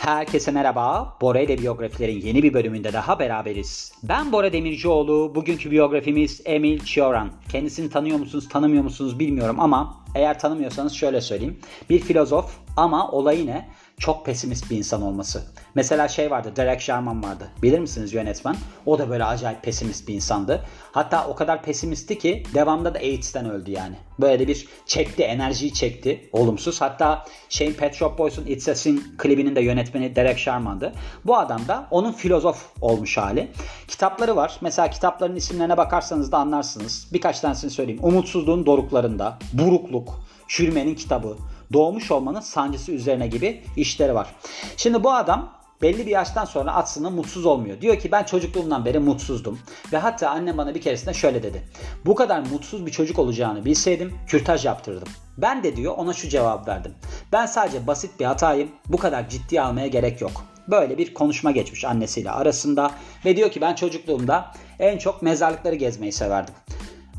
Herkese merhaba. Bora ile biyografilerin yeni bir bölümünde daha beraberiz. Ben Bora Demircioğlu. Bugünkü biyografimiz Emil Cioran. Kendisini tanıyor musunuz, tanımıyor musunuz bilmiyorum ama eğer tanımıyorsanız şöyle söyleyeyim. Bir filozof ama olayı ne? Çok pesimist bir insan olması. Mesela şey vardı Derek Sherman vardı. Bilir misiniz yönetmen? O da böyle acayip pesimist bir insandı. Hatta o kadar pesimistti ki devamda da AIDS'ten öldü yani. Böyle bir çekti, enerjiyi çekti. Olumsuz. Hatta şeyin Pet Shop Boys'un It's a Sin klibinin de yönetmeni Derek Sherman'dı. Bu adam da onun filozof olmuş hali. Kitapları var. Mesela kitapların isimlerine bakarsanız da anlarsınız. Birkaç tanesini söyleyeyim. Umutsuzluğun doruklarında, Burukluk, Çürümenin kitabı, doğmuş olmanın sancısı üzerine gibi işleri var. Şimdi bu adam belli bir yaştan sonra aslında mutsuz olmuyor. Diyor ki ben çocukluğumdan beri mutsuzdum. Ve hatta annem bana bir keresinde şöyle dedi. Bu kadar mutsuz bir çocuk olacağını bilseydim kürtaj yaptırdım. Ben de diyor ona şu cevap verdim. Ben sadece basit bir hatayım. Bu kadar ciddi almaya gerek yok. Böyle bir konuşma geçmiş annesiyle arasında ve diyor ki ben çocukluğumda en çok mezarlıkları gezmeyi severdim.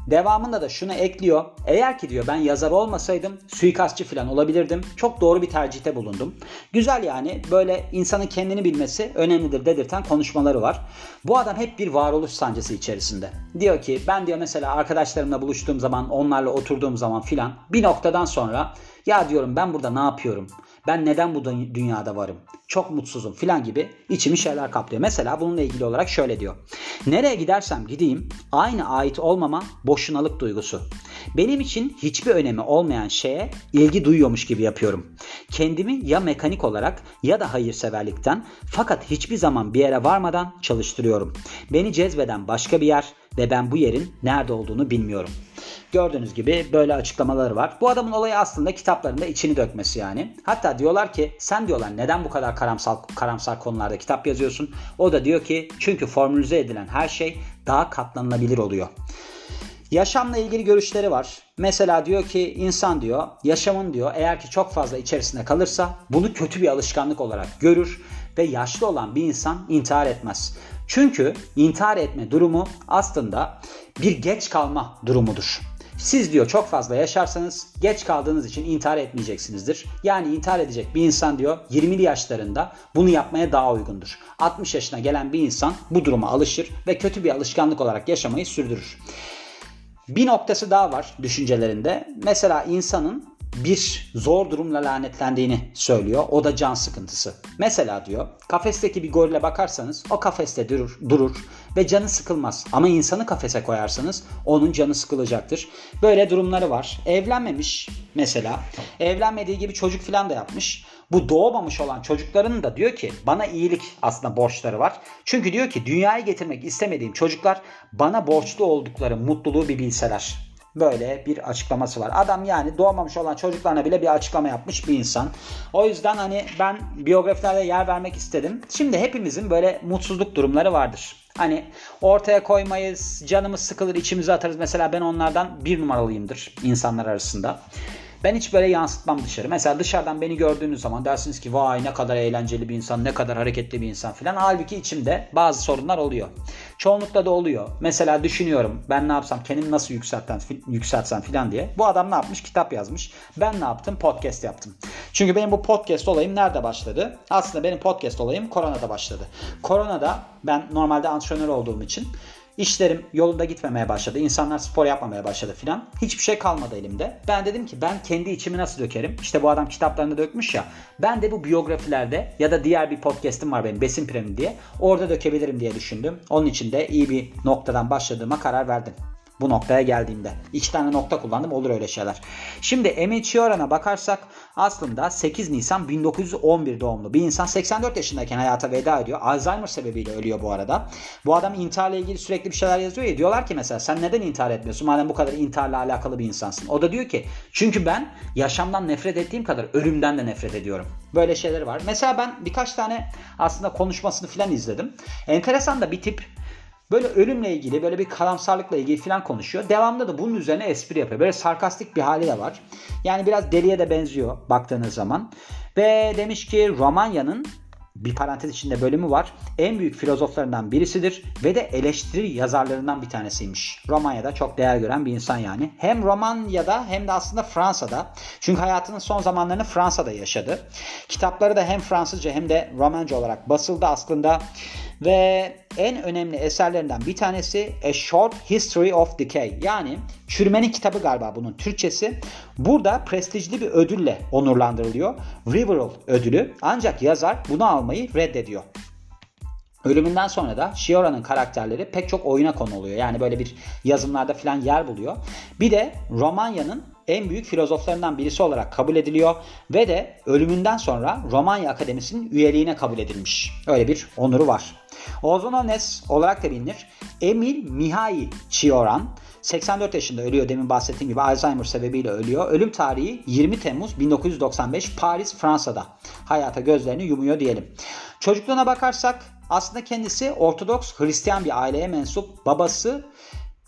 Devamında da şunu ekliyor. Eğer ki diyor ben yazar olmasaydım suikastçı falan olabilirdim. Çok doğru bir tercihte bulundum. Güzel yani böyle insanın kendini bilmesi önemlidir dedirten konuşmaları var. Bu adam hep bir varoluş sancısı içerisinde. Diyor ki ben diyor mesela arkadaşlarımla buluştuğum zaman onlarla oturduğum zaman filan bir noktadan sonra ya diyorum ben burada ne yapıyorum? Ben neden bu dünyada varım? Çok mutsuzum filan gibi içimi şeyler kaplıyor. Mesela bununla ilgili olarak şöyle diyor. Nereye gidersem gideyim aynı ait olmama boşunalık duygusu. Benim için hiçbir önemi olmayan şeye ilgi duyuyormuş gibi yapıyorum. Kendimi ya mekanik olarak ya da hayırseverlikten fakat hiçbir zaman bir yere varmadan çalıştırıyorum. Beni cezbeden başka bir yer ve ben bu yerin nerede olduğunu bilmiyorum. Gördüğünüz gibi böyle açıklamaları var. Bu adamın olayı aslında kitaplarında içini dökmesi yani. Hatta diyorlar ki sen diyorlar neden bu kadar karamsar, karamsar konularda kitap yazıyorsun? O da diyor ki çünkü formülize edilen her şey daha katlanılabilir oluyor. Yaşamla ilgili görüşleri var. Mesela diyor ki insan diyor yaşamın diyor eğer ki çok fazla içerisinde kalırsa bunu kötü bir alışkanlık olarak görür ve yaşlı olan bir insan intihar etmez. Çünkü intihar etme durumu aslında bir geç kalma durumudur. Siz diyor çok fazla yaşarsanız geç kaldığınız için intihar etmeyeceksinizdir. Yani intihar edecek bir insan diyor 20'li yaşlarında bunu yapmaya daha uygundur. 60 yaşına gelen bir insan bu duruma alışır ve kötü bir alışkanlık olarak yaşamayı sürdürür. Bir noktası daha var düşüncelerinde. Mesela insanın bir zor durumla lanetlendiğini söylüyor. O da can sıkıntısı. Mesela diyor kafesteki bir gorile bakarsanız o kafeste durur, durur ve canı sıkılmaz. Ama insanı kafese koyarsanız onun canı sıkılacaktır. Böyle durumları var. Evlenmemiş mesela. Evlenmediği gibi çocuk falan da yapmış. Bu doğmamış olan çocukların da diyor ki bana iyilik aslında borçları var. Çünkü diyor ki dünyaya getirmek istemediğim çocuklar bana borçlu oldukları mutluluğu bir bilseler. Böyle bir açıklaması var. Adam yani doğmamış olan çocuklarına bile bir açıklama yapmış bir insan. O yüzden hani ben biyografilerde yer vermek istedim. Şimdi hepimizin böyle mutsuzluk durumları vardır. Hani ortaya koymayız, canımız sıkılır, içimize atarız. Mesela ben onlardan bir numaralıyımdır insanlar arasında. Ben hiç böyle yansıtmam dışarı. Mesela dışarıdan beni gördüğünüz zaman dersiniz ki vay ne kadar eğlenceli bir insan, ne kadar hareketli bir insan filan. Halbuki içimde bazı sorunlar oluyor. Çoğunlukla da oluyor. Mesela düşünüyorum ben ne yapsam, kendimi nasıl yükseltsem, yükseltsem filan diye. Bu adam ne yapmış? Kitap yazmış. Ben ne yaptım? Podcast yaptım. Çünkü benim bu podcast olayım nerede başladı? Aslında benim podcast olayım koronada başladı. Koronada ben normalde antrenör olduğum için İşlerim yolunda gitmemeye başladı. İnsanlar spor yapmamaya başladı filan. Hiçbir şey kalmadı elimde. Ben dedim ki ben kendi içimi nasıl dökerim? İşte bu adam kitaplarını dökmüş ya. Ben de bu biyografilerde ya da diğer bir podcast'im var benim Besin Premium diye. Orada dökebilirim diye düşündüm. Onun için de iyi bir noktadan başladığıma karar verdim bu noktaya geldiğimde. İki tane nokta kullandım olur öyle şeyler. Şimdi Emil Cioran'a bakarsak aslında 8 Nisan 1911 doğumlu bir insan 84 yaşındayken hayata veda ediyor. Alzheimer sebebiyle ölüyor bu arada. Bu adam intiharla ilgili sürekli bir şeyler yazıyor ya. Diyorlar ki mesela sen neden intihar etmiyorsun madem bu kadar intiharla alakalı bir insansın. O da diyor ki çünkü ben yaşamdan nefret ettiğim kadar ölümden de nefret ediyorum. Böyle şeyler var. Mesela ben birkaç tane aslında konuşmasını filan izledim. Enteresan da bir tip Böyle ölümle ilgili böyle bir karamsarlıkla ilgili falan konuşuyor. Devamında da bunun üzerine espri yapıyor. Böyle sarkastik bir hali de var. Yani biraz deliye de benziyor baktığınız zaman. Ve demiş ki Romanya'nın bir parantez içinde bölümü var. En büyük filozoflarından birisidir ve de eleştiri yazarlarından bir tanesiymiş. Romanya'da çok değer gören bir insan yani. Hem Romanya'da hem de aslında Fransa'da. Çünkü hayatının son zamanlarını Fransa'da yaşadı. Kitapları da hem Fransızca hem de Romanca olarak basıldı aslında. Ve en önemli eserlerinden bir tanesi A Short History of Decay. Yani Çürümenin kitabı galiba bunun Türkçesi. Burada prestijli bir ödülle onurlandırılıyor. Riverall ödülü. Ancak yazar bunu almayı reddediyor. Ölümünden sonra da Shiora'nın karakterleri pek çok oyuna konu oluyor. Yani böyle bir yazımlarda falan yer buluyor. Bir de Romanya'nın en büyük filozoflarından birisi olarak kabul ediliyor ve de ölümünden sonra Romanya Akademisi'nin üyeliğine kabul edilmiş. Öyle bir onuru var. Ozonones olarak da bilinir. Emil Mihai Chioran 84 yaşında ölüyor demin bahsettiğim gibi Alzheimer sebebiyle ölüyor. Ölüm tarihi 20 Temmuz 1995 Paris Fransa'da. Hayata gözlerini yumuyor diyelim. Çocukluğuna bakarsak aslında kendisi Ortodoks Hristiyan bir aileye mensup. Babası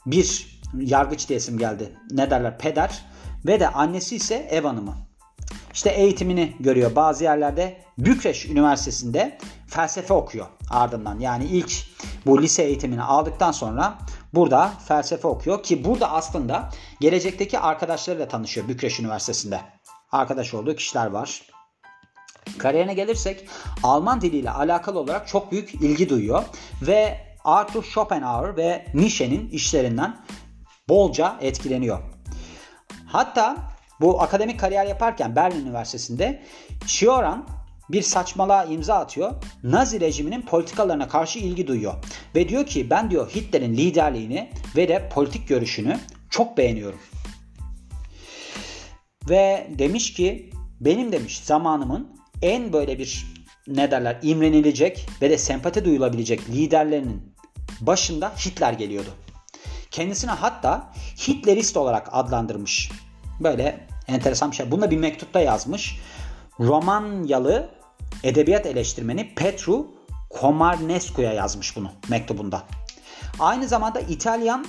bir yargıç diye isim geldi. Ne derler? Peder. Ve de annesi ise ev hanımı. İşte eğitimini görüyor. Bazı yerlerde Bükreş Üniversitesi'nde felsefe okuyor ardından. Yani ilk bu lise eğitimini aldıktan sonra burada felsefe okuyor ki burada aslında gelecekteki arkadaşlarıyla tanışıyor Bükreş Üniversitesi'nde. Arkadaş olduğu kişiler var. Kariyerine gelirsek Alman diliyle alakalı olarak çok büyük ilgi duyuyor ve Arthur Schopenhauer ve Nietzsche'nin işlerinden bolca etkileniyor. Hatta bu akademik kariyer yaparken Berlin Üniversitesi'nde Cioran bir saçmalığa imza atıyor. Nazi rejiminin politikalarına karşı ilgi duyuyor. Ve diyor ki ben diyor Hitler'in liderliğini ve de politik görüşünü çok beğeniyorum. Ve demiş ki benim demiş zamanımın en böyle bir ne derler imrenilecek ve de sempati duyulabilecek liderlerinin başında Hitler geliyordu. Kendisine hatta Hitlerist olarak adlandırmış. Böyle enteresan bir şey. Bunu da bir mektupta yazmış. Romanyalı edebiyat eleştirmeni Petru Comarnescu'ya yazmış bunu mektubunda. Aynı zamanda İtalyan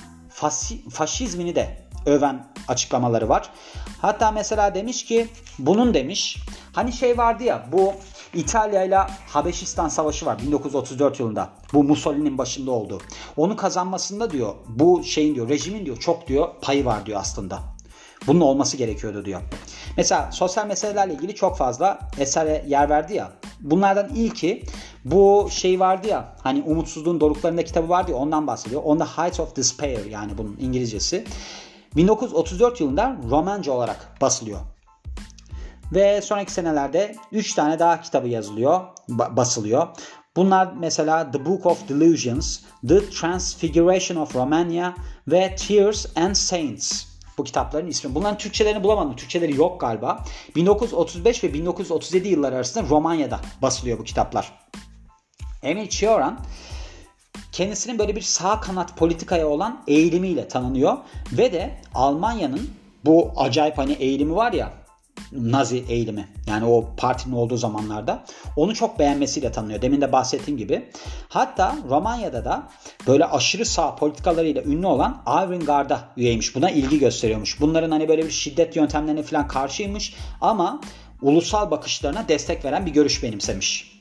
faşizmini de öven açıklamaları var. Hatta mesela demiş ki bunun demiş hani şey vardı ya bu İtalya ile Habeşistan Savaşı var 1934 yılında. Bu Mussolini'nin başında oldu. Onu kazanmasında diyor bu şeyin diyor rejimin diyor çok diyor payı var diyor aslında. Bunun olması gerekiyordu diyor. Mesela sosyal meselelerle ilgili çok fazla esere yer verdi ya. Bunlardan ilki bu şey vardı ya hani umutsuzluğun doruklarında kitabı vardı ya ondan bahsediyor. On the Heights of Despair yani bunun İngilizcesi. 1934 yılında romanca olarak basılıyor. Ve sonraki senelerde 3 tane daha kitabı yazılıyor, basılıyor. Bunlar mesela The Book of Delusions, The Transfiguration of Romania ve Tears and Saints. Bu kitapların ismi. Bunların Türkçelerini bulamadım. Türkçeleri yok galiba. 1935 ve 1937 yılları arasında Romanya'da basılıyor bu kitaplar. Emil Cioran kendisinin böyle bir sağ kanat politikaya olan eğilimiyle tanınıyor ve de Almanya'nın bu acayip hani eğilimi var ya Nazi eğilimi yani o partinin olduğu zamanlarda onu çok beğenmesiyle tanınıyor. Demin de bahsettiğim gibi. Hatta Romanya'da da böyle aşırı sağ politikalarıyla ünlü olan Avantgarde'a üyeymiş. Buna ilgi gösteriyormuş. Bunların hani böyle bir şiddet yöntemlerine falan karşıymış ama ulusal bakışlarına destek veren bir görüş benimsemiş.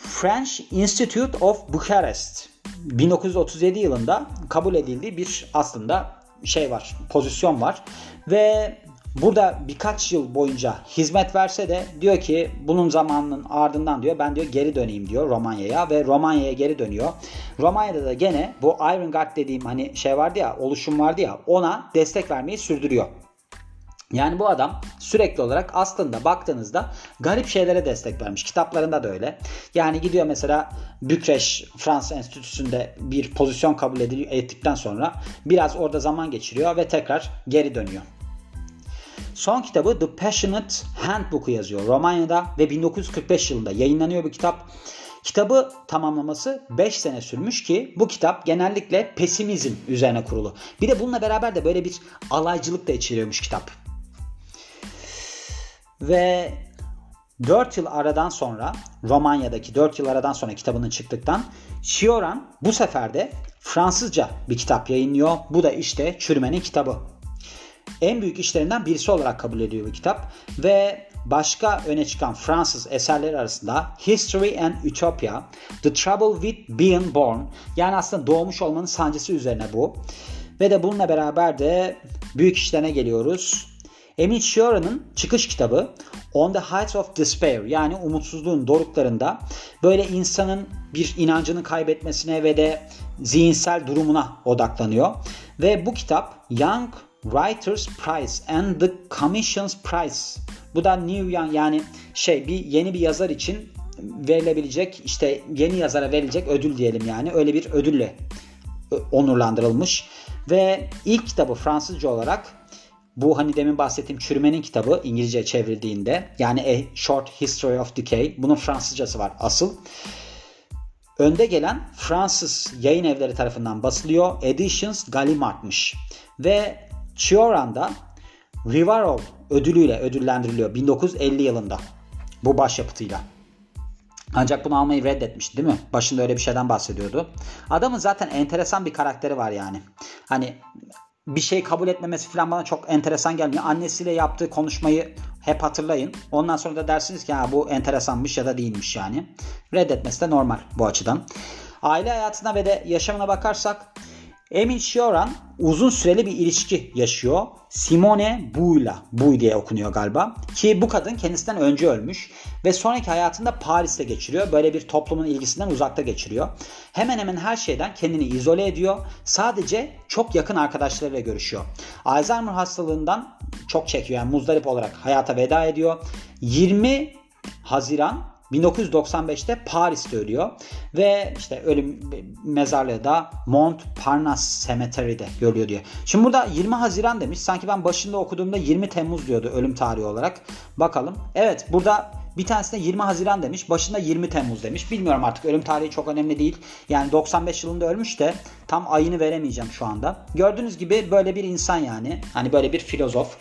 French Institute of Bucharest 1937 yılında kabul edildiği bir aslında şey var, pozisyon var ve Burada birkaç yıl boyunca hizmet verse de diyor ki bunun zamanının ardından diyor ben diyor geri döneyim diyor Romanya'ya ve Romanya'ya geri dönüyor. Romanya'da da gene bu Iron Guard dediğim hani şey vardı ya oluşum vardı ya ona destek vermeyi sürdürüyor. Yani bu adam sürekli olarak aslında baktığınızda garip şeylere destek vermiş. Kitaplarında da öyle. Yani gidiyor mesela Bükreş Fransa Enstitüsü'nde bir pozisyon kabul ettikten sonra biraz orada zaman geçiriyor ve tekrar geri dönüyor. Son kitabı The Passionate Handbook'u yazıyor Romanya'da ve 1945 yılında yayınlanıyor bu kitap. Kitabı tamamlaması 5 sene sürmüş ki bu kitap genellikle pesimizm üzerine kurulu. Bir de bununla beraber de böyle bir alaycılık da içeriyormuş kitap. Ve 4 yıl aradan sonra Romanya'daki 4 yıl aradan sonra kitabının çıktıktan Şioran bu sefer de Fransızca bir kitap yayınlıyor. Bu da işte Çürümenin kitabı en büyük işlerinden birisi olarak kabul ediyor bu kitap. Ve başka öne çıkan Fransız eserleri arasında History and Utopia, The Trouble with Being Born yani aslında doğmuş olmanın sancısı üzerine bu. Ve de bununla beraber de büyük işlerine geliyoruz. Emil Cioran'ın çıkış kitabı On the Heights of Despair yani umutsuzluğun doruklarında böyle insanın bir inancını kaybetmesine ve de zihinsel durumuna odaklanıyor. Ve bu kitap Young Writers Prize and the Commissions Prize. Bu da New Young yani şey bir yeni bir yazar için verilebilecek işte yeni yazara verilecek ödül diyelim yani öyle bir ödülle onurlandırılmış ve ilk kitabı Fransızca olarak bu hani demin bahsettiğim Çürümenin kitabı İngilizce çevrildiğinde yani A Short History of Decay bunun Fransızcası var asıl. Önde gelen Fransız yayın evleri tarafından basılıyor. Editions Gallimard'mış. Ve Cioran'da Rivarol ödülüyle ödüllendiriliyor 1950 yılında bu başyapıtıyla. Ancak bunu almayı reddetmişti değil mi? Başında öyle bir şeyden bahsediyordu. Adamın zaten enteresan bir karakteri var yani. Hani bir şey kabul etmemesi falan bana çok enteresan gelmiyor. Annesiyle yaptığı konuşmayı hep hatırlayın. Ondan sonra da dersiniz ki ha, bu enteresanmış ya da değilmiş yani. Reddetmesi de normal bu açıdan. Aile hayatına ve de yaşamına bakarsak Emil Cioran uzun süreli bir ilişki yaşıyor. Simone Buy'la, Buy diye okunuyor galiba. Ki bu kadın kendisinden önce ölmüş ve sonraki hayatında Paris'te geçiriyor. Böyle bir toplumun ilgisinden uzakta geçiriyor. Hemen hemen her şeyden kendini izole ediyor. Sadece çok yakın arkadaşlarıyla görüşüyor. Alzheimer hastalığından çok çekiyor. Yani muzdarip olarak hayata veda ediyor. 20 Haziran 1995'te Paris'te ölüyor ve işte ölüm mezarlığı da Montparnasse Cemetery'de görülüyor diyor. Şimdi burada 20 Haziran demiş. Sanki ben başında okuduğumda 20 Temmuz diyordu ölüm tarihi olarak. Bakalım. Evet burada bir tanesinde 20 Haziran demiş. Başında 20 Temmuz demiş. Bilmiyorum artık ölüm tarihi çok önemli değil. Yani 95 yılında ölmüş de tam ayını veremeyeceğim şu anda. Gördüğünüz gibi böyle bir insan yani. Hani böyle bir filozof.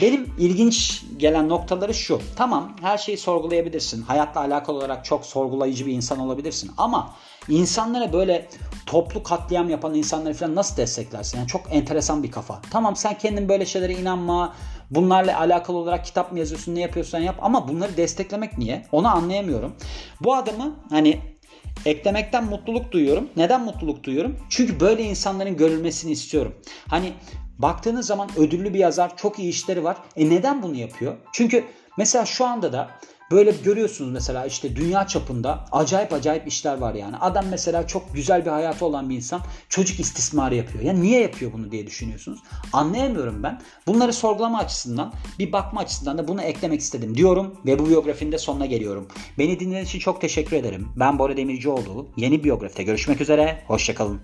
Benim ilginç gelen noktaları şu. Tamam her şeyi sorgulayabilirsin. Hayatla alakalı olarak çok sorgulayıcı bir insan olabilirsin. Ama insanlara böyle toplu katliam yapan insanları falan nasıl desteklersin? Yani çok enteresan bir kafa. Tamam sen kendin böyle şeylere inanma. Bunlarla alakalı olarak kitap mı yazıyorsun ne yapıyorsan yap. Ama bunları desteklemek niye? Onu anlayamıyorum. Bu adamı hani eklemekten mutluluk duyuyorum. Neden mutluluk duyuyorum? Çünkü böyle insanların görülmesini istiyorum. Hani Baktığınız zaman ödüllü bir yazar çok iyi işleri var. E neden bunu yapıyor? Çünkü mesela şu anda da böyle görüyorsunuz mesela işte dünya çapında acayip acayip işler var yani. Adam mesela çok güzel bir hayatı olan bir insan çocuk istismarı yapıyor. Ya niye yapıyor bunu diye düşünüyorsunuz. Anlayamıyorum ben. Bunları sorgulama açısından bir bakma açısından da bunu eklemek istedim diyorum ve bu biyografinin de sonuna geliyorum. Beni dinlediğiniz için çok teşekkür ederim. Ben Bora Demircioğlu. Yeni biyografide görüşmek üzere. Hoşçakalın.